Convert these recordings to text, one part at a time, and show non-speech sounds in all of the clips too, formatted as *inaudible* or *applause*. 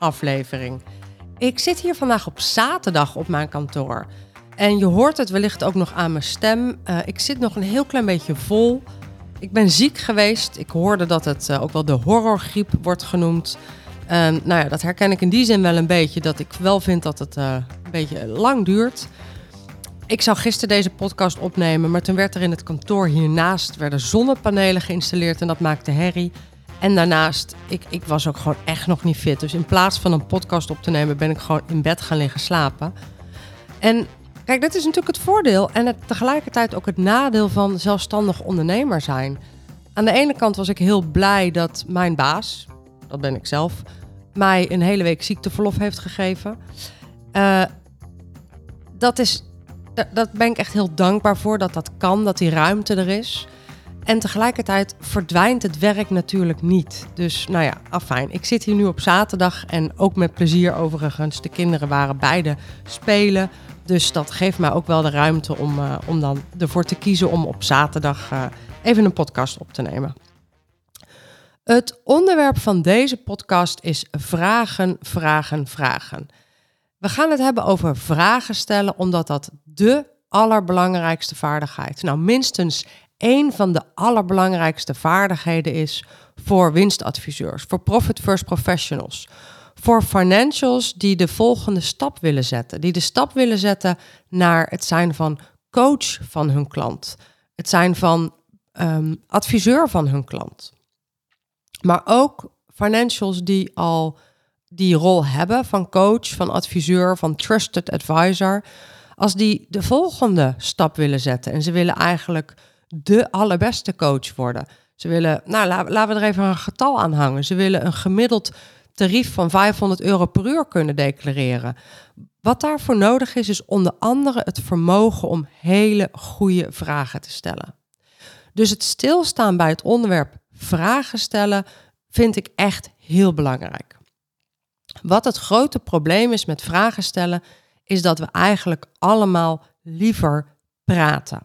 solo-aflevering. Ik zit hier vandaag op zaterdag op mijn kantoor. En je hoort het wellicht ook nog aan mijn stem. Uh, ik zit nog een heel klein beetje vol. Ik ben ziek geweest. Ik hoorde dat het uh, ook wel de horrorgriep wordt genoemd. Nou ja, dat herken ik in die zin wel een beetje. Dat ik wel vind dat het uh, een beetje lang duurt. Ik zou gisteren deze podcast opnemen, maar toen werd er in het kantoor hiernaast werden zonnepanelen geïnstalleerd en dat maakte herrie. En daarnaast, ik, ik was ook gewoon echt nog niet fit. Dus in plaats van een podcast op te nemen, ben ik gewoon in bed gaan liggen slapen. En kijk, dat is natuurlijk het voordeel en het, tegelijkertijd ook het nadeel van zelfstandig ondernemer zijn. Aan de ene kant was ik heel blij dat mijn baas, dat ben ik zelf, mij een hele week ziekteverlof heeft gegeven. Uh, dat is dat ben ik echt heel dankbaar voor dat dat kan, dat die ruimte er is. En tegelijkertijd verdwijnt het werk natuurlijk niet. Dus nou ja, afijn. Ik zit hier nu op zaterdag en ook met plezier overigens. De kinderen waren beide spelen. Dus dat geeft mij ook wel de ruimte om, uh, om dan ervoor te kiezen om op zaterdag uh, even een podcast op te nemen. Het onderwerp van deze podcast is vragen, vragen, vragen. We gaan het hebben over vragen stellen, omdat dat de allerbelangrijkste vaardigheid, nou minstens één van de allerbelangrijkste vaardigheden is voor winstadviseurs, voor profit first professionals, voor financials die de volgende stap willen zetten, die de stap willen zetten naar het zijn van coach van hun klant, het zijn van um, adviseur van hun klant. Maar ook financials die al die rol hebben van coach, van adviseur, van trusted advisor, als die de volgende stap willen zetten en ze willen eigenlijk de allerbeste coach worden. Ze willen, nou laten we er even een getal aan hangen. Ze willen een gemiddeld tarief van 500 euro per uur kunnen declareren. Wat daarvoor nodig is, is onder andere het vermogen om hele goede vragen te stellen. Dus het stilstaan bij het onderwerp vragen stellen vind ik echt heel belangrijk. Wat het grote probleem is met vragen stellen, is dat we eigenlijk allemaal liever praten.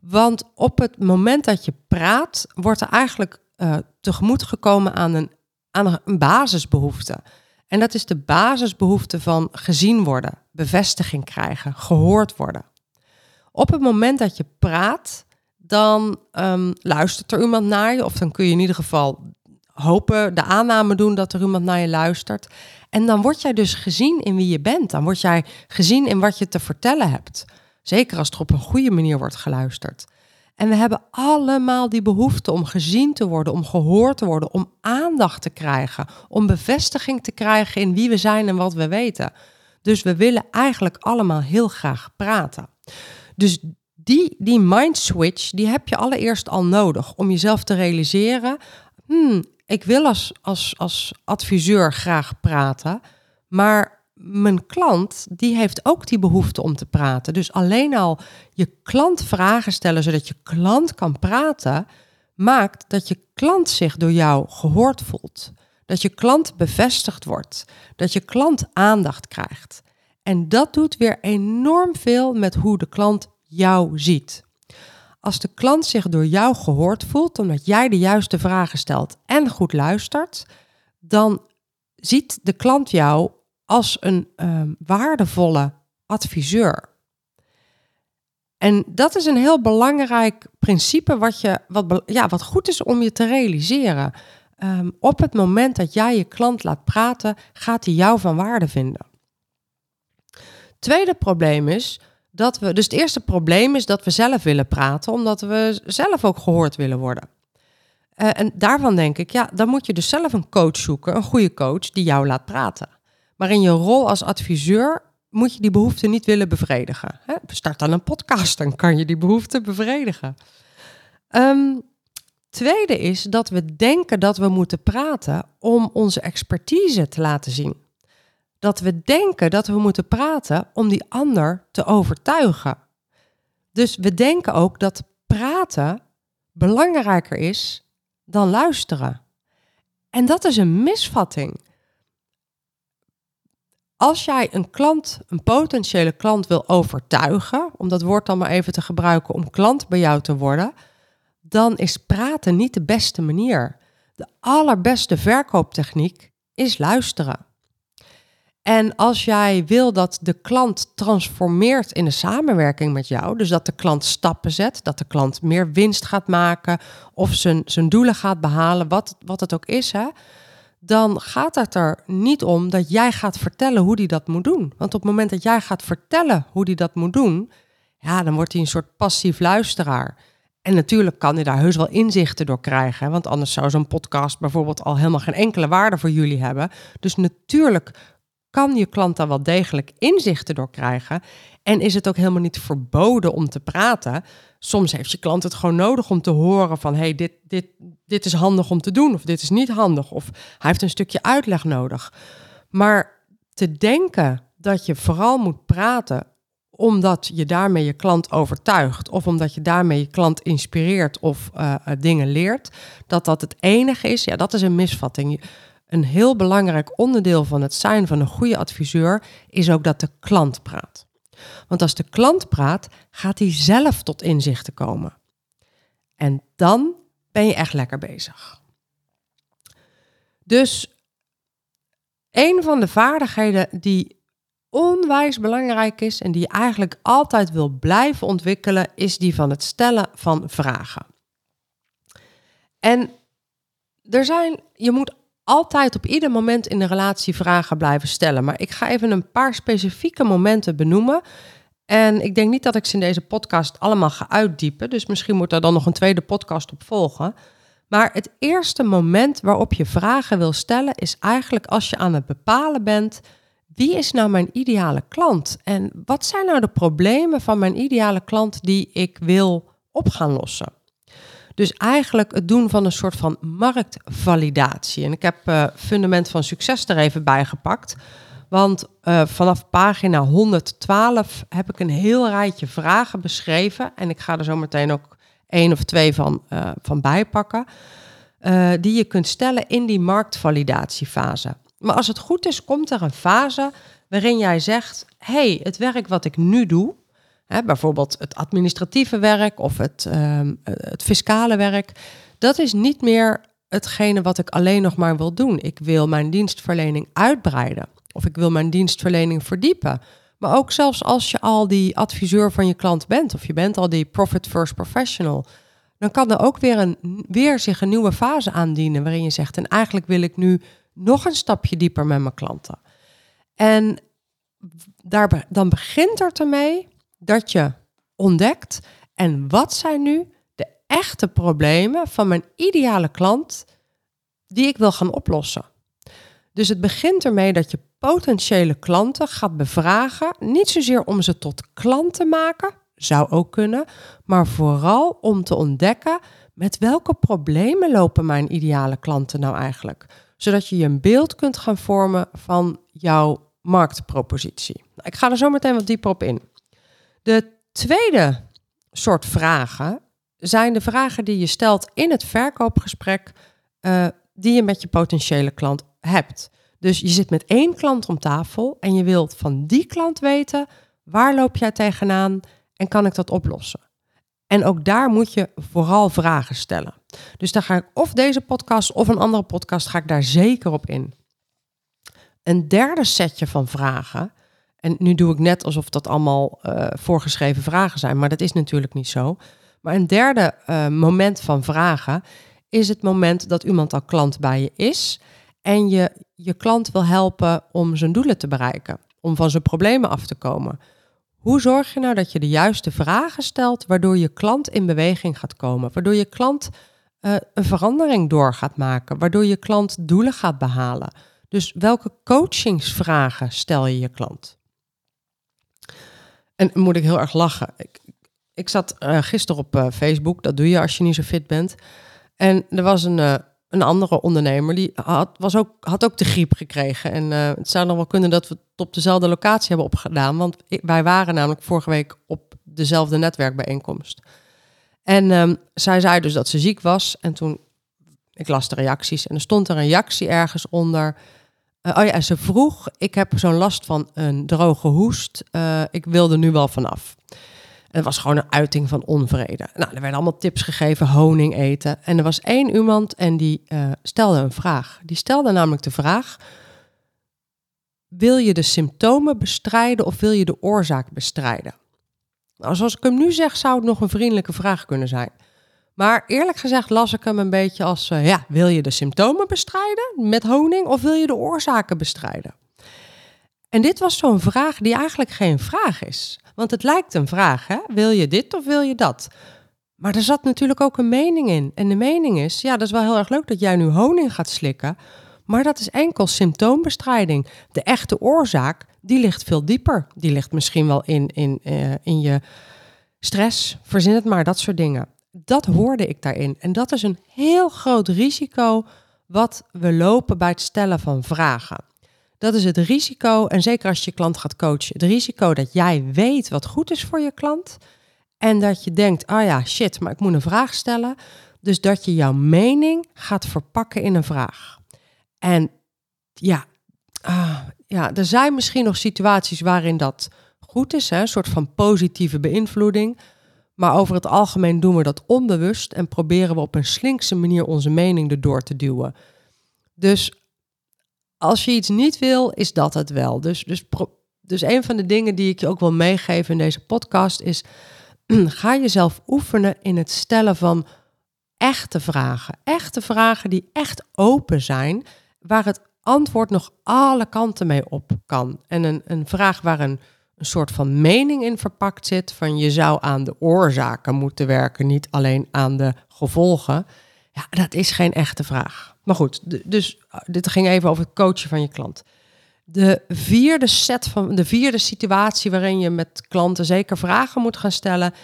Want op het moment dat je praat, wordt er eigenlijk uh, tegemoet gekomen aan een, aan een basisbehoefte. En dat is de basisbehoefte van gezien worden, bevestiging krijgen, gehoord worden. Op het moment dat je praat, dan um, luistert er iemand naar je, of dan kun je in ieder geval hopen, de aanname doen dat er iemand naar je luistert. En dan word jij dus gezien in wie je bent. Dan word jij gezien in wat je te vertellen hebt. Zeker als er op een goede manier wordt geluisterd. En we hebben allemaal die behoefte om gezien te worden, om gehoord te worden, om aandacht te krijgen, om bevestiging te krijgen in wie we zijn en wat we weten. Dus we willen eigenlijk allemaal heel graag praten. Dus die, die mind switch, die heb je allereerst al nodig om jezelf te realiseren. Hmm, ik wil als, als, als adviseur graag praten, maar mijn klant die heeft ook die behoefte om te praten. Dus alleen al je klant vragen stellen zodat je klant kan praten, maakt dat je klant zich door jou gehoord voelt. Dat je klant bevestigd wordt, dat je klant aandacht krijgt. En dat doet weer enorm veel met hoe de klant jou ziet. Als de klant zich door jou gehoord voelt, omdat jij de juiste vragen stelt en goed luistert, dan ziet de klant jou als een um, waardevolle adviseur. En dat is een heel belangrijk principe wat, je, wat, ja, wat goed is om je te realiseren. Um, op het moment dat jij je klant laat praten, gaat hij jou van waarde vinden. Tweede probleem is dat we. Dus het eerste probleem is dat we zelf willen praten, omdat we zelf ook gehoord willen worden. Uh, en daarvan denk ik, ja, dan moet je dus zelf een coach zoeken, een goede coach die jou laat praten. Maar in je rol als adviseur moet je die behoefte niet willen bevredigen. Hè? Start dan een podcast, dan kan je die behoefte bevredigen. Um, tweede is dat we denken dat we moeten praten om onze expertise te laten zien. Dat we denken dat we moeten praten om die ander te overtuigen. Dus we denken ook dat praten belangrijker is dan luisteren. En dat is een misvatting. Als jij een klant, een potentiële klant wil overtuigen, om dat woord dan maar even te gebruiken om klant bij jou te worden, dan is praten niet de beste manier. De allerbeste verkooptechniek is luisteren. En als jij wil dat de klant transformeert in de samenwerking met jou, dus dat de klant stappen zet, dat de klant meer winst gaat maken of zijn, zijn doelen gaat behalen, wat, wat het ook is, hè, dan gaat het er niet om dat jij gaat vertellen hoe die dat moet doen. Want op het moment dat jij gaat vertellen hoe die dat moet doen, ja, dan wordt hij een soort passief luisteraar. En natuurlijk kan hij daar heus wel inzichten door krijgen, want anders zou zo'n podcast bijvoorbeeld al helemaal geen enkele waarde voor jullie hebben. Dus natuurlijk kan je klant daar wel degelijk inzichten door krijgen. En is het ook helemaal niet verboden om te praten. Soms heeft je klant het gewoon nodig om te horen van hey, dit, dit, dit is handig om te doen of dit is niet handig. Of hij heeft een stukje uitleg nodig. Maar te denken dat je vooral moet praten omdat je daarmee je klant overtuigt of omdat je daarmee je klant inspireert of uh, dingen leert, dat dat het enige is, ja, dat is een misvatting. Een heel belangrijk onderdeel van het zijn van een goede adviseur is ook dat de klant praat. Want als de klant praat, gaat hij zelf tot inzichten komen. En dan ben je echt lekker bezig. Dus een van de vaardigheden die onwijs belangrijk is en die je eigenlijk altijd wil blijven ontwikkelen, is die van het stellen van vragen. En er zijn, je moet altijd op ieder moment in de relatie vragen blijven stellen. Maar ik ga even een paar specifieke momenten benoemen. En ik denk niet dat ik ze in deze podcast allemaal ga uitdiepen. Dus misschien moet er dan nog een tweede podcast op volgen. Maar het eerste moment waarop je vragen wil stellen is eigenlijk als je aan het bepalen bent. Wie is nou mijn ideale klant? En wat zijn nou de problemen van mijn ideale klant die ik wil op gaan lossen? Dus eigenlijk het doen van een soort van marktvalidatie. En ik heb uh, Fundament van Succes er even bij gepakt. Want uh, vanaf pagina 112 heb ik een heel rijtje vragen beschreven. En ik ga er zo meteen ook één of twee van, uh, van bijpakken. die je kunt stellen in die marktvalidatiefase. Maar als het goed is, komt er een fase waarin jij zegt: hey, het werk wat ik nu doe, Bijvoorbeeld het administratieve werk of het, uh, het fiscale werk. Dat is niet meer hetgene wat ik alleen nog maar wil doen. Ik wil mijn dienstverlening uitbreiden of ik wil mijn dienstverlening verdiepen. Maar ook zelfs als je al die adviseur van je klant bent of je bent al die profit first professional, dan kan er ook weer, een, weer zich een nieuwe fase aandienen waarin je zegt, en eigenlijk wil ik nu nog een stapje dieper met mijn klanten. En daar, dan begint er ermee dat je ontdekt en wat zijn nu de echte problemen van mijn ideale klant die ik wil gaan oplossen. Dus het begint ermee dat je potentiële klanten gaat bevragen, niet zozeer om ze tot klant te maken, zou ook kunnen, maar vooral om te ontdekken met welke problemen lopen mijn ideale klanten nou eigenlijk, zodat je je een beeld kunt gaan vormen van jouw marktpropositie. Nou, ik ga er zo meteen wat dieper op in. De tweede soort vragen zijn de vragen die je stelt in het verkoopgesprek uh, die je met je potentiële klant hebt. Dus je zit met één klant om tafel en je wilt van die klant weten waar loop jij tegenaan en kan ik dat oplossen. En ook daar moet je vooral vragen stellen. Dus daar ga ik of deze podcast of een andere podcast ga ik daar zeker op in. Een derde setje van vragen en nu doe ik net alsof dat allemaal uh, voorgeschreven vragen zijn, maar dat is natuurlijk niet zo. Maar een derde uh, moment van vragen is het moment dat iemand al klant bij je is en je je klant wil helpen om zijn doelen te bereiken, om van zijn problemen af te komen. Hoe zorg je nou dat je de juiste vragen stelt, waardoor je klant in beweging gaat komen, waardoor je klant uh, een verandering door gaat maken, waardoor je klant doelen gaat behalen? Dus welke coachingsvragen stel je je klant? En moet ik heel erg lachen. Ik, ik zat uh, gisteren op uh, Facebook, dat doe je als je niet zo fit bent. En er was een, uh, een andere ondernemer, die had, was ook, had ook de griep gekregen. En het zou nog wel kunnen dat we het op dezelfde locatie hebben opgedaan. Want wij waren namelijk vorige week op dezelfde netwerkbijeenkomst. En um, zij zei dus dat ze ziek was. En toen, ik las de reacties en er stond een reactie ergens onder. Uh, oh ja, ze vroeg, ik heb zo'n last van een droge hoest. Uh, ik wil er nu wel vanaf. Het was gewoon een uiting van onvrede. Nou, er werden allemaal tips gegeven, honing eten. En er was één iemand en die uh, stelde een vraag. Die stelde namelijk de vraag: wil je de symptomen bestrijden of wil je de oorzaak bestrijden? Nou, zoals ik hem nu zeg, zou het nog een vriendelijke vraag kunnen zijn. Maar eerlijk gezegd las ik hem een beetje als: uh, ja, wil je de symptomen bestrijden met honing of wil je de oorzaken bestrijden? En dit was zo'n vraag die eigenlijk geen vraag is. Want het lijkt een vraag, hè? Wil je dit of wil je dat? Maar er zat natuurlijk ook een mening in. En de mening is, ja, dat is wel heel erg leuk dat jij nu honing gaat slikken. Maar dat is enkel symptoombestrijding. De echte oorzaak, die ligt veel dieper. Die ligt misschien wel in, in, uh, in je stress, verzin het maar, dat soort dingen. Dat hoorde ik daarin. En dat is een heel groot risico wat we lopen bij het stellen van vragen. Dat is het risico, en zeker als je klant gaat coachen, het risico dat jij weet wat goed is voor je klant. En dat je denkt, ah oh ja, shit, maar ik moet een vraag stellen. Dus dat je jouw mening gaat verpakken in een vraag. En ja, ah, ja, er zijn misschien nog situaties waarin dat goed is, hè, een soort van positieve beïnvloeding. Maar over het algemeen doen we dat onbewust en proberen we op een slinkse manier onze mening erdoor te duwen. Dus als je iets niet wil, is dat het wel. Dus, dus, dus een van de dingen die ik je ook wil meegeven in deze podcast is: *clears throat* ga jezelf oefenen in het stellen van echte vragen. Echte vragen die echt open zijn, waar het antwoord nog alle kanten mee op kan. En een, een vraag waar een, een soort van mening in verpakt zit: van je zou aan de oorzaken moeten werken, niet alleen aan de gevolgen. Ja, dat is geen echte vraag. Maar goed, dus ah, dit ging even over het coachen van je klant. De vierde set van de vierde situatie waarin je met klanten zeker vragen moet gaan stellen,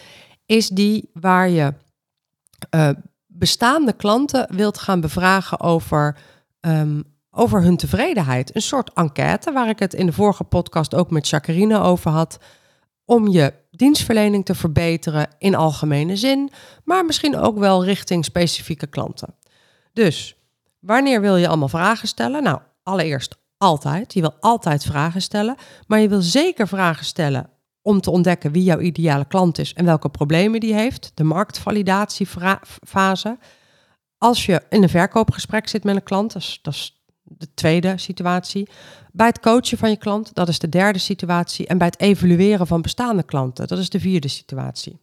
is die waar je uh, bestaande klanten wilt gaan bevragen over, um, over hun tevredenheid. Een soort enquête, waar ik het in de vorige podcast ook met Jacqueline over had. Om je dienstverlening te verbeteren in algemene zin, maar misschien ook wel richting specifieke klanten. Dus Wanneer wil je allemaal vragen stellen? Nou, allereerst altijd. Je wil altijd vragen stellen. Maar je wil zeker vragen stellen om te ontdekken wie jouw ideale klant is en welke problemen die heeft. De marktvalidatiefase. Als je in een verkoopgesprek zit met een klant, is, dat is de tweede situatie. Bij het coachen van je klant, dat is de derde situatie. En bij het evalueren van bestaande klanten, dat is de vierde situatie.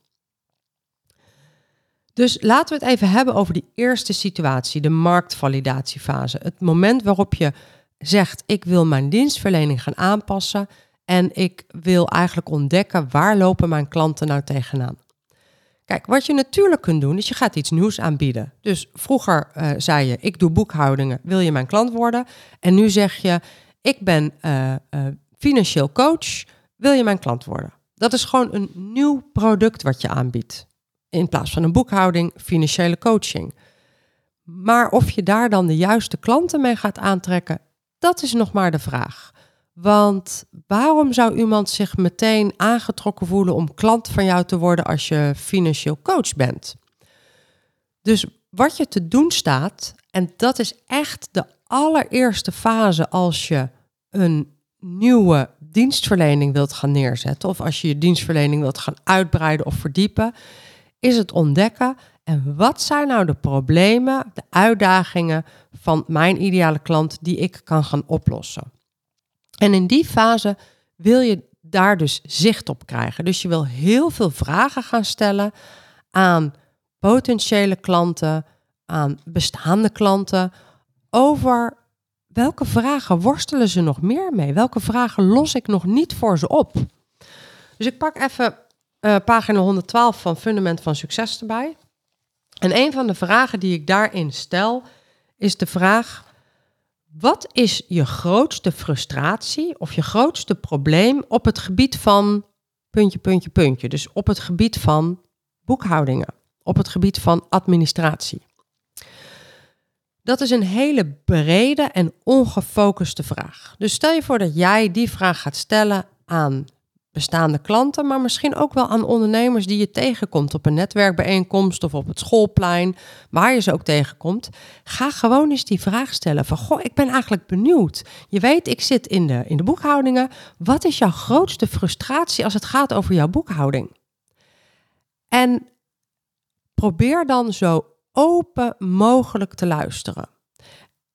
Dus laten we het even hebben over die eerste situatie, de marktvalidatiefase. Het moment waarop je zegt: Ik wil mijn dienstverlening gaan aanpassen en ik wil eigenlijk ontdekken waar lopen mijn klanten nou tegenaan. Kijk, wat je natuurlijk kunt doen, is je gaat iets nieuws aanbieden. Dus vroeger uh, zei je: Ik doe boekhoudingen, wil je mijn klant worden? En nu zeg je: Ik ben uh, uh, financieel coach, wil je mijn klant worden? Dat is gewoon een nieuw product wat je aanbiedt in plaats van een boekhouding, financiële coaching. Maar of je daar dan de juiste klanten mee gaat aantrekken, dat is nog maar de vraag. Want waarom zou iemand zich meteen aangetrokken voelen om klant van jou te worden als je financieel coach bent? Dus wat je te doen staat, en dat is echt de allereerste fase als je een nieuwe dienstverlening wilt gaan neerzetten, of als je je dienstverlening wilt gaan uitbreiden of verdiepen, is het ontdekken en wat zijn nou de problemen, de uitdagingen van mijn ideale klant die ik kan gaan oplossen. En in die fase wil je daar dus zicht op krijgen. Dus je wil heel veel vragen gaan stellen aan potentiële klanten, aan bestaande klanten over welke vragen worstelen ze nog meer mee? Welke vragen los ik nog niet voor ze op? Dus ik pak even uh, pagina 112 van Fundament van Succes erbij. En een van de vragen die ik daarin stel is de vraag: wat is je grootste frustratie of je grootste probleem op het gebied van puntje, puntje, puntje? Dus op het gebied van boekhoudingen, op het gebied van administratie. Dat is een hele brede en ongefocuste vraag. Dus stel je voor dat jij die vraag gaat stellen aan bestaande klanten, maar misschien ook wel aan ondernemers die je tegenkomt op een netwerkbijeenkomst of op het schoolplein, waar je ze ook tegenkomt. Ga gewoon eens die vraag stellen van, goh, ik ben eigenlijk benieuwd. Je weet, ik zit in de, in de boekhoudingen. Wat is jouw grootste frustratie als het gaat over jouw boekhouding? En probeer dan zo open mogelijk te luisteren.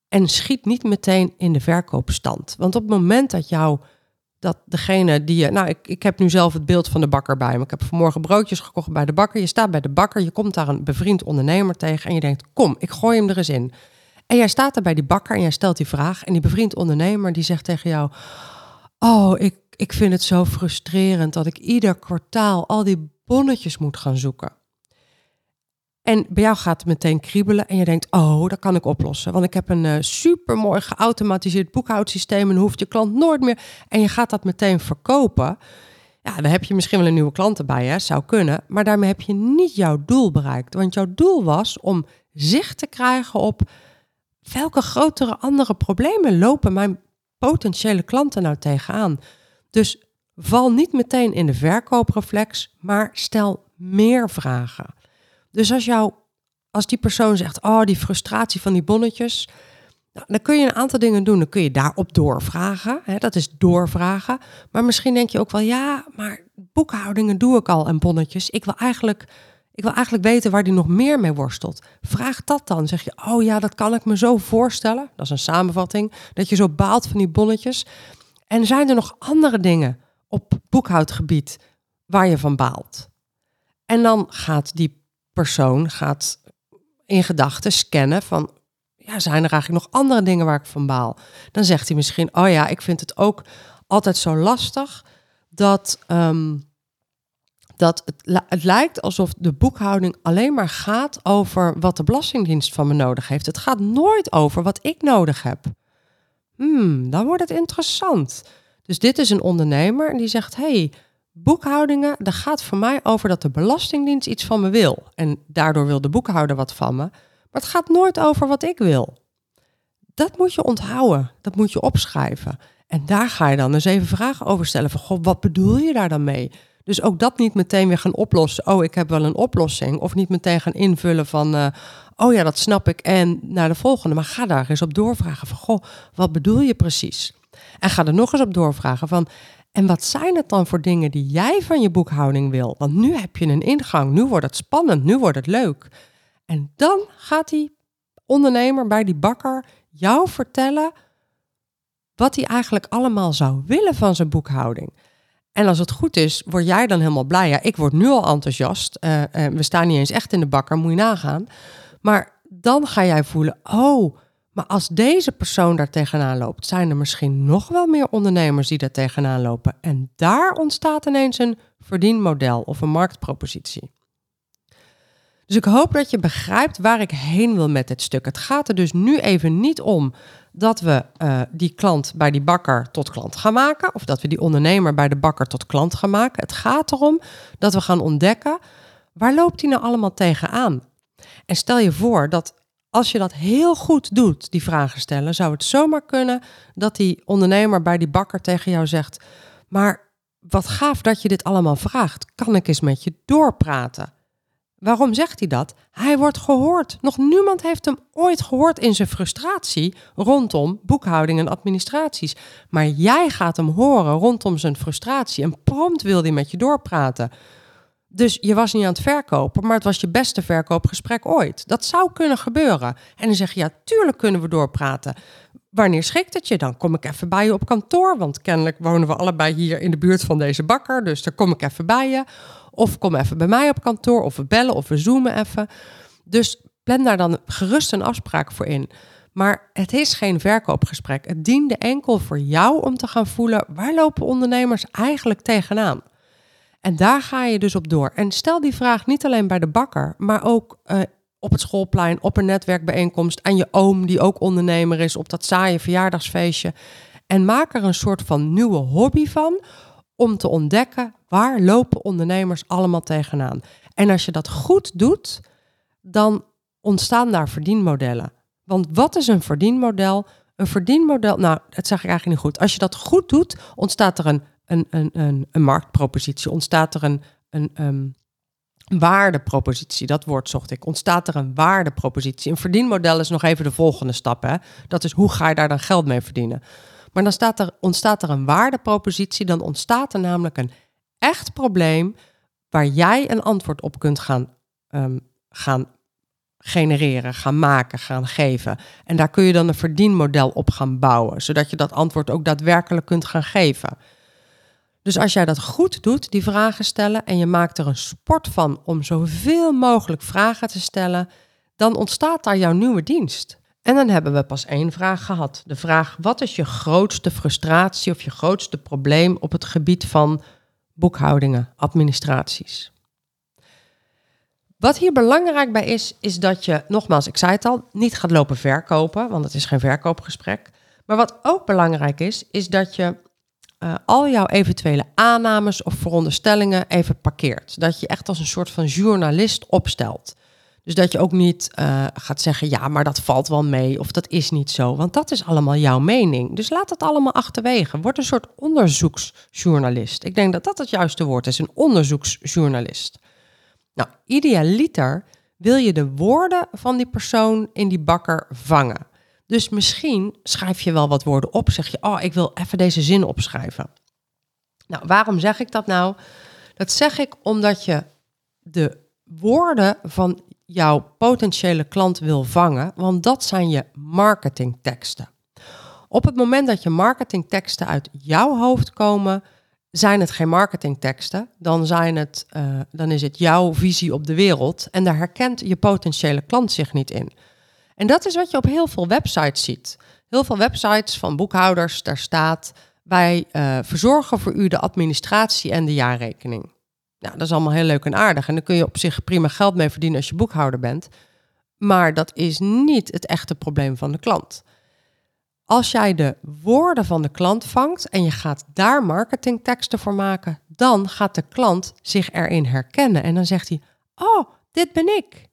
En schiet niet meteen in de verkoopstand. Want op het moment dat jou dat degene die je. Nou, ik, ik heb nu zelf het beeld van de bakker bij me. Ik heb vanmorgen broodjes gekocht bij de bakker. Je staat bij de bakker, je komt daar een bevriend ondernemer tegen en je denkt: kom, ik gooi hem er eens in. En jij staat daar bij die bakker en jij stelt die vraag. En die bevriend ondernemer die zegt tegen jou: Oh, ik, ik vind het zo frustrerend dat ik ieder kwartaal al die bonnetjes moet gaan zoeken. En bij jou gaat het meteen kriebelen en je denkt, oh, dat kan ik oplossen. Want ik heb een uh, supermooi geautomatiseerd boekhoudsysteem en hoeft je klant nooit meer. En je gaat dat meteen verkopen. Ja, dan heb je misschien wel een nieuwe klant erbij, hè? zou kunnen. Maar daarmee heb je niet jouw doel bereikt. Want jouw doel was om zicht te krijgen op welke grotere andere problemen lopen mijn potentiële klanten nou tegenaan. Dus val niet meteen in de verkoopreflex, maar stel meer vragen. Dus als, jou, als die persoon zegt, oh, die frustratie van die bonnetjes, nou, dan kun je een aantal dingen doen. Dan kun je daarop doorvragen. Hè, dat is doorvragen. Maar misschien denk je ook wel, ja, maar boekhoudingen doe ik al en bonnetjes. Ik wil eigenlijk, ik wil eigenlijk weten waar die nog meer mee worstelt. Vraag dat dan. Zeg je, oh ja, dat kan ik me zo voorstellen. Dat is een samenvatting. Dat je zo baalt van die bonnetjes. En zijn er nog andere dingen op boekhoudgebied waar je van baalt? En dan gaat die persoon gaat in gedachten scannen van, ja, zijn er eigenlijk nog andere dingen waar ik van baal? Dan zegt hij misschien, oh ja, ik vind het ook altijd zo lastig dat, um, dat het, het lijkt alsof de boekhouding alleen maar gaat over wat de Belastingdienst van me nodig heeft. Het gaat nooit over wat ik nodig heb. Hmm, dan wordt het interessant. Dus dit is een ondernemer en die zegt: hey, boekhoudingen, daar gaat voor mij over dat de Belastingdienst iets van me wil. En daardoor wil de boekhouder wat van me. Maar het gaat nooit over wat ik wil. Dat moet je onthouden. Dat moet je opschrijven. En daar ga je dan eens even vragen over stellen. Van, goh, wat bedoel je daar dan mee? Dus ook dat niet meteen weer gaan oplossen. Oh, ik heb wel een oplossing. Of niet meteen gaan invullen van... Uh, oh ja, dat snap ik. En naar de volgende. Maar ga daar eens op doorvragen van... Goh, wat bedoel je precies? En ga er nog eens op doorvragen van... En wat zijn het dan voor dingen die jij van je boekhouding wil? Want nu heb je een ingang, nu wordt het spannend, nu wordt het leuk. En dan gaat die ondernemer bij die bakker jou vertellen wat hij eigenlijk allemaal zou willen van zijn boekhouding. En als het goed is, word jij dan helemaal blij. Ja, ik word nu al enthousiast. Uh, we staan niet eens echt in de bakker, moet je nagaan. Maar dan ga jij voelen, oh, maar als deze persoon daar tegenaan loopt, zijn er misschien nog wel meer ondernemers die daar tegenaan lopen. En daar ontstaat ineens een verdienmodel of een marktpropositie. Dus ik hoop dat je begrijpt waar ik heen wil met dit stuk. Het gaat er dus nu even niet om dat we uh, die klant bij die bakker tot klant gaan maken. Of dat we die ondernemer bij de bakker tot klant gaan maken. Het gaat erom dat we gaan ontdekken waar loopt hij nou allemaal tegenaan. En stel je voor dat als je dat heel goed doet, die vragen stellen, zou het zomaar kunnen dat die ondernemer bij die bakker tegen jou zegt: Maar wat gaaf dat je dit allemaal vraagt. Kan ik eens met je doorpraten? Waarom zegt hij dat? Hij wordt gehoord. Nog niemand heeft hem ooit gehoord in zijn frustratie rondom boekhouding en administraties. Maar jij gaat hem horen rondom zijn frustratie en prompt wil hij met je doorpraten. Dus je was niet aan het verkopen, maar het was je beste verkoopgesprek ooit. Dat zou kunnen gebeuren. En dan zeg je, ja, tuurlijk kunnen we doorpraten. Wanneer schikt het je? Dan kom ik even bij je op kantoor, want kennelijk wonen we allebei hier in de buurt van deze bakker. Dus daar kom ik even bij je. Of kom even bij mij op kantoor, of we bellen, of we zoomen even. Dus plan daar dan gerust een afspraak voor in. Maar het is geen verkoopgesprek. Het diende enkel voor jou om te gaan voelen waar lopen ondernemers eigenlijk tegenaan. En daar ga je dus op door. En stel die vraag niet alleen bij de bakker, maar ook uh, op het schoolplein, op een netwerkbijeenkomst, aan je oom die ook ondernemer is, op dat saaie verjaardagsfeestje. En maak er een soort van nieuwe hobby van om te ontdekken waar lopen ondernemers allemaal tegenaan. En als je dat goed doet, dan ontstaan daar verdienmodellen. Want wat is een verdienmodel? Een verdienmodel, nou, dat zeg ik eigenlijk niet goed. Als je dat goed doet, ontstaat er een, een, een, een, een marktpropositie, ontstaat er een, een, um, waardepropositie. Dat woord zocht ik. Ontstaat er een waardepropositie? Een verdienmodel is nog even de volgende stap. Hè? Dat is hoe ga je daar dan geld mee verdienen? Maar dan staat er, ontstaat er een waardepropositie, dan ontstaat er namelijk een echt probleem waar jij een antwoord op kunt gaan, um, gaan genereren, gaan maken, gaan geven. En daar kun je dan een verdienmodel op gaan bouwen, zodat je dat antwoord ook daadwerkelijk kunt gaan geven. Dus als jij dat goed doet, die vragen stellen, en je maakt er een sport van om zoveel mogelijk vragen te stellen, dan ontstaat daar jouw nieuwe dienst. En dan hebben we pas één vraag gehad. De vraag: wat is je grootste frustratie of je grootste probleem op het gebied van boekhoudingen, administraties? Wat hier belangrijk bij is, is dat je, nogmaals, ik zei het al, niet gaat lopen verkopen, want het is geen verkoopgesprek. Maar wat ook belangrijk is, is dat je uh, al jouw eventuele aannames of veronderstellingen even parkeert. Dat je echt als een soort van journalist opstelt. Dus dat je ook niet uh, gaat zeggen, ja, maar dat valt wel mee of dat is niet zo. Want dat is allemaal jouw mening. Dus laat het allemaal achterwege. Word een soort onderzoeksjournalist. Ik denk dat dat het juiste woord is, een onderzoeksjournalist. Nou, idealiter wil je de woorden van die persoon in die bakker vangen. Dus misschien schrijf je wel wat woorden op. Zeg je, oh, ik wil even deze zin opschrijven. Nou, waarom zeg ik dat nou? Dat zeg ik omdat je de woorden van jouw potentiële klant wil vangen, want dat zijn je marketingteksten. Op het moment dat je marketingteksten uit jouw hoofd komen, zijn het geen marketingteksten, dan, zijn het, uh, dan is het jouw visie op de wereld en daar herkent je potentiële klant zich niet in. En dat is wat je op heel veel websites ziet. Heel veel websites van boekhouders, daar staat: wij uh, verzorgen voor u de administratie en de jaarrekening. Nou, dat is allemaal heel leuk en aardig. En dan kun je op zich prima geld mee verdienen als je boekhouder bent. Maar dat is niet het echte probleem van de klant. Als jij de woorden van de klant vangt en je gaat daar marketingteksten voor maken, dan gaat de klant zich erin herkennen. En dan zegt hij: Oh, dit ben ik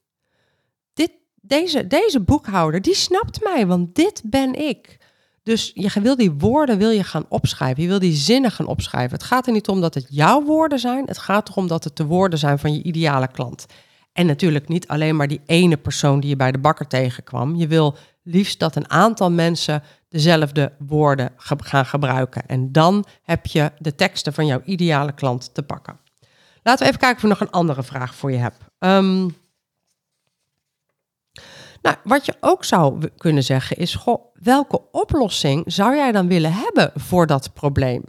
deze, deze boekhouder, die snapt mij, want dit ben ik. Dus je wil die woorden wil je gaan opschrijven. Je wil die zinnen gaan opschrijven. Het gaat er niet om dat het jouw woorden zijn. Het gaat erom dat het de woorden zijn van je ideale klant. En natuurlijk niet alleen maar die ene persoon die je bij de bakker tegenkwam. Je wil liefst dat een aantal mensen dezelfde woorden gaan gebruiken. En dan heb je de teksten van jouw ideale klant te pakken. Laten we even kijken of ik nog een andere vraag voor je heb. Um, nou, wat je ook zou kunnen zeggen is, goh, welke oplossing zou jij dan willen hebben voor dat probleem?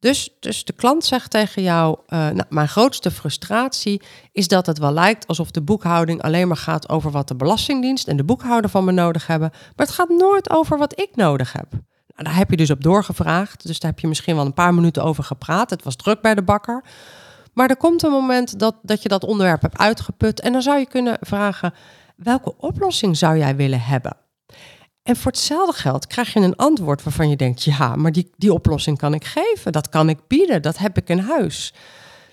Dus, dus de klant zegt tegen jou, uh, nou, mijn grootste frustratie is dat het wel lijkt alsof de boekhouding alleen maar gaat over wat de Belastingdienst en de boekhouder van me nodig hebben, maar het gaat nooit over wat ik nodig heb. Nou, daar heb je dus op doorgevraagd, dus daar heb je misschien wel een paar minuten over gepraat. Het was druk bij de bakker. Maar er komt een moment dat, dat je dat onderwerp hebt uitgeput en dan zou je kunnen vragen, welke oplossing zou jij willen hebben? En voor hetzelfde geld krijg je een antwoord waarvan je denkt, ja, maar die, die oplossing kan ik geven, dat kan ik bieden, dat heb ik in huis.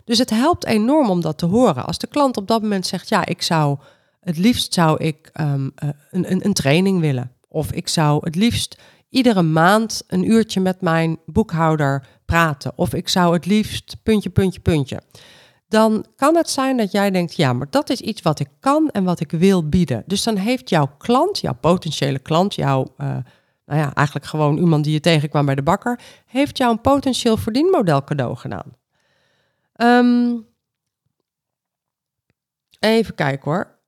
Dus het helpt enorm om dat te horen. Als de klant op dat moment zegt, ja, ik zou het liefst zou ik um, een, een, een training willen. Of ik zou het liefst iedere maand een uurtje met mijn boekhouder praten. Of ik zou het liefst puntje, puntje, puntje dan kan het zijn dat jij denkt, ja, maar dat is iets wat ik kan en wat ik wil bieden. Dus dan heeft jouw klant, jouw potentiële klant, jouw, uh, nou ja, eigenlijk gewoon iemand die je tegenkwam bij de bakker, heeft jou een potentieel verdienmodel cadeau gedaan. Um, even kijken hoor.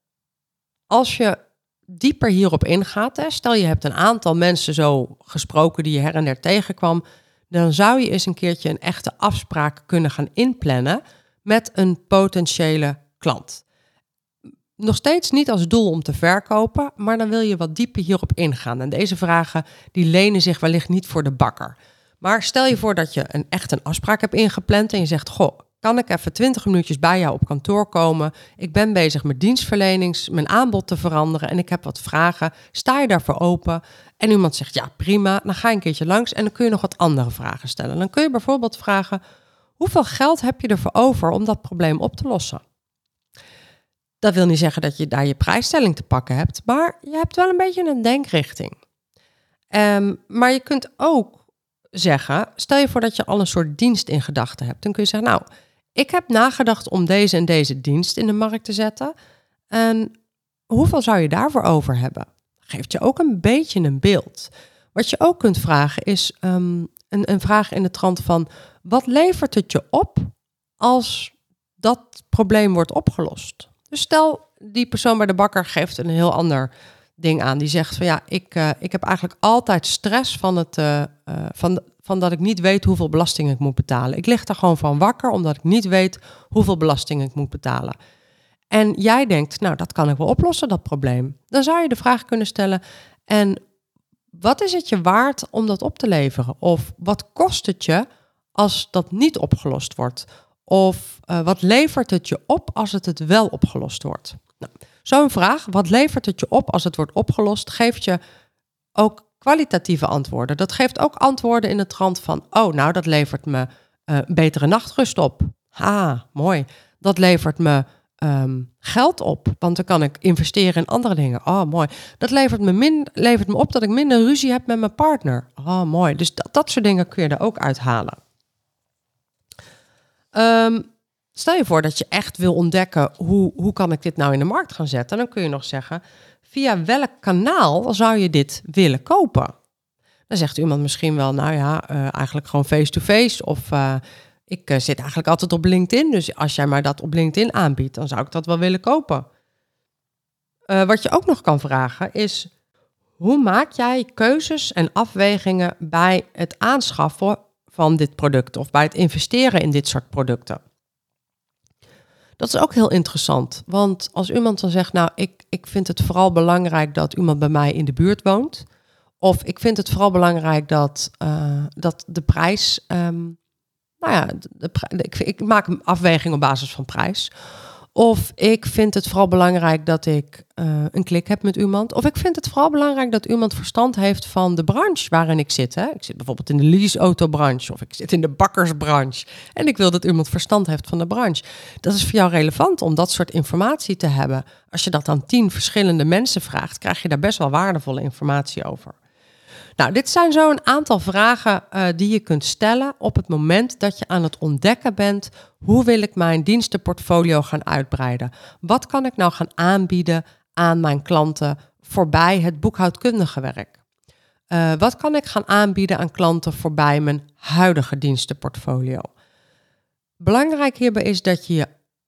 Als je dieper hierop ingaat, stel je hebt een aantal mensen zo gesproken die je her en der tegenkwam, dan zou je eens een keertje een echte afspraak kunnen gaan inplannen met een potentiële klant. Nog steeds niet als doel om te verkopen, maar dan wil je wat dieper hierop ingaan. En deze vragen die lenen zich wellicht niet voor de bakker. Maar stel je voor dat je een, echt een afspraak hebt ingepland en je zegt: Goh, kan ik even 20 minuutjes bij jou op kantoor komen? Ik ben bezig met dienstverlenings, mijn aanbod te veranderen en ik heb wat vragen. Sta je daarvoor open? En iemand zegt: Ja, prima. Dan ga je een keertje langs en dan kun je nog wat andere vragen stellen. Dan kun je bijvoorbeeld vragen: Hoeveel geld heb je ervoor over om dat probleem op te lossen? Dat wil niet zeggen dat je daar je prijsstelling te pakken hebt, maar je hebt wel een beetje een denkrichting. Ehm, maar je kunt ook zeggen, stel je voor dat je al een soort dienst in gedachten hebt. Dan kun je zeggen, nou, ik heb nagedacht om deze en deze dienst in de markt te zetten. En hoeveel zou je daarvoor over hebben? Geeft je ook een beetje een beeld. Wat je ook kunt vragen is ehm, een, vraag in de trant van, wat levert het je op als dat probleem wordt opgelost? Dus stel, die persoon bij de bakker geeft een heel ander ding aan. Die zegt van ja, ik, uh, ik heb eigenlijk altijd stress van, het, uh, van, van dat ik niet weet hoeveel belasting ik moet betalen. Ik lig daar gewoon van wakker omdat ik niet weet hoeveel belasting ik moet betalen. En jij denkt, nou dat kan ik wel oplossen, dat probleem. Dan zou je de vraag kunnen stellen, en wat is het je waard om dat op te leveren? Of wat kost het je als dat niet opgelost wordt? Of wat levert het je op als het het wel opgelost wordt? Nou, Zo'n vraag, wat levert het je op als het wordt opgelost, geeft je ook kwalitatieve antwoorden. Dat geeft ook antwoorden in de trant van, oh, nou, dat levert me uh, betere nachtrust op. Ha, mooi. Dat levert me um, geld op, want dan kan ik investeren in andere dingen. Oh, mooi. Dat levert me, min, levert me op dat ik minder ruzie heb met mijn partner. Oh, mooi. Dus dat, dat soort dingen kun je er ook uithalen. Um, Stel je voor dat je echt wil ontdekken hoe, hoe kan ik dit nou in de markt gaan zetten. Dan kun je nog zeggen, via welk kanaal zou je dit willen kopen? Dan zegt iemand misschien wel, nou ja, uh, eigenlijk gewoon face-to-face. of uh, ik uh, zit eigenlijk altijd op LinkedIn. Dus als jij mij dat op LinkedIn aanbiedt, dan zou ik dat wel willen kopen. wat je ook nog kan vragen is, hoe maak jij keuzes en afwegingen bij het aanschaffen van dit product of bij het investeren in dit soort producten? Dat is ook heel interessant. Want als iemand dan zegt, nou, ik, ik vind het vooral belangrijk dat iemand bij mij in de buurt woont. Of ik vind het vooral belangrijk dat, uh, dat de prijs. Um, nou ja, ik, maak een afweging op basis van prijs. Of ik vind het vooral belangrijk dat ik uh, een klik heb met iemand. Of ik vind het vooral belangrijk dat iemand verstand heeft van de branche waarin ik zit. Hè. Ik zit bijvoorbeeld in de leaseautobranche of ik zit in de bakkersbranche. En ik wil dat iemand verstand heeft van de branche. Dat is voor jou relevant om dat soort informatie te hebben. Als je dat aan tien verschillende mensen vraagt, krijg je daar best wel waardevolle informatie over. Nou, dit zijn zo een aantal vragen uh, die je kunt stellen op het moment dat je aan het ontdekken bent hoe wil ik mijn dienstenportfolio gaan uitbreiden? Wat kan ik nou gaan aanbieden aan mijn klanten voorbij het boekhoudkundige werk? Uh, wat kan ik gaan aanbieden aan klanten voorbij mijn huidige dienstenportfolio? Belangrijk hierbij is dat je je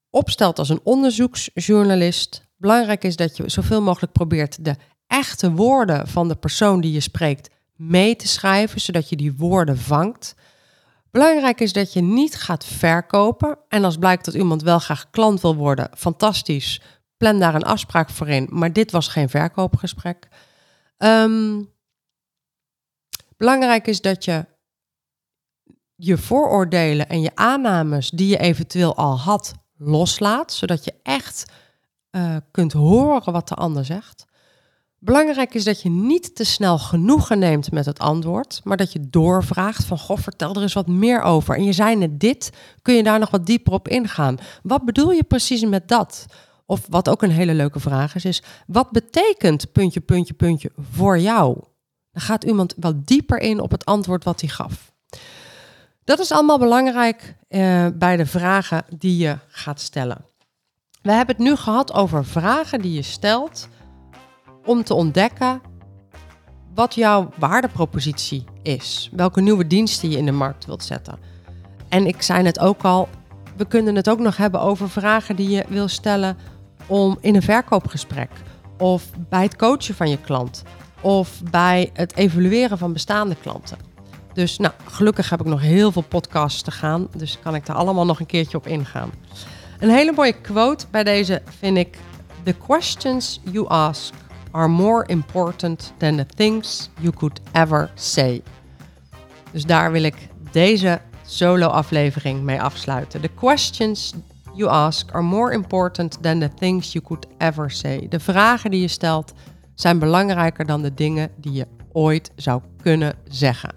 opstelt als een onderzoeksjournalist. Belangrijk is dat je zoveel mogelijk probeert de echte woorden van de persoon die je spreekt mee te schrijven, zodat je die woorden vangt. Belangrijk is dat je niet gaat verkopen. En als blijkt dat iemand wel graag klant wil worden, fantastisch. Plan daar een afspraak voor in. Maar dit was geen verkoopgesprek. Um, belangrijk is dat je je vooroordelen en je aannames die je eventueel al had loslaat, zodat je echt uh, kunt horen wat de ander zegt. Belangrijk is dat je niet te snel genoegen neemt met het antwoord, maar dat je doorvraagt van, goh, vertel er eens wat meer over. En je zei net dit, kun je daar nog wat dieper op ingaan? Wat bedoel je precies met dat? Of wat ook een hele leuke vraag is, is wat betekent puntje, puntje, puntje voor jou? Dan gaat iemand wat dieper in op het antwoord wat hij gaf. Dat is allemaal belangrijk eh, bij de vragen die je gaat stellen. We hebben het nu gehad over vragen die je stelt om te ontdekken wat jouw waardepropositie is. Welke nieuwe diensten je in de markt wilt zetten. En ik zei het ook al, we kunnen het ook nog hebben over vragen die je wil stellen om in een verkoopgesprek of bij het coachen van je klant of bij het evalueren van bestaande klanten. Dus nou, gelukkig heb ik nog heel veel podcasts te gaan, dus kan ik daar allemaal nog een keertje op ingaan. Een hele mooie quote bij deze vind ik: The questions you ask are more important than the things you could ever say. Dus daar wil ik deze solo-aflevering mee afsluiten. The questions you ask are more important than the things you could ever say. De vragen die je stelt zijn belangrijker dan de dingen die je ooit zou kunnen zeggen.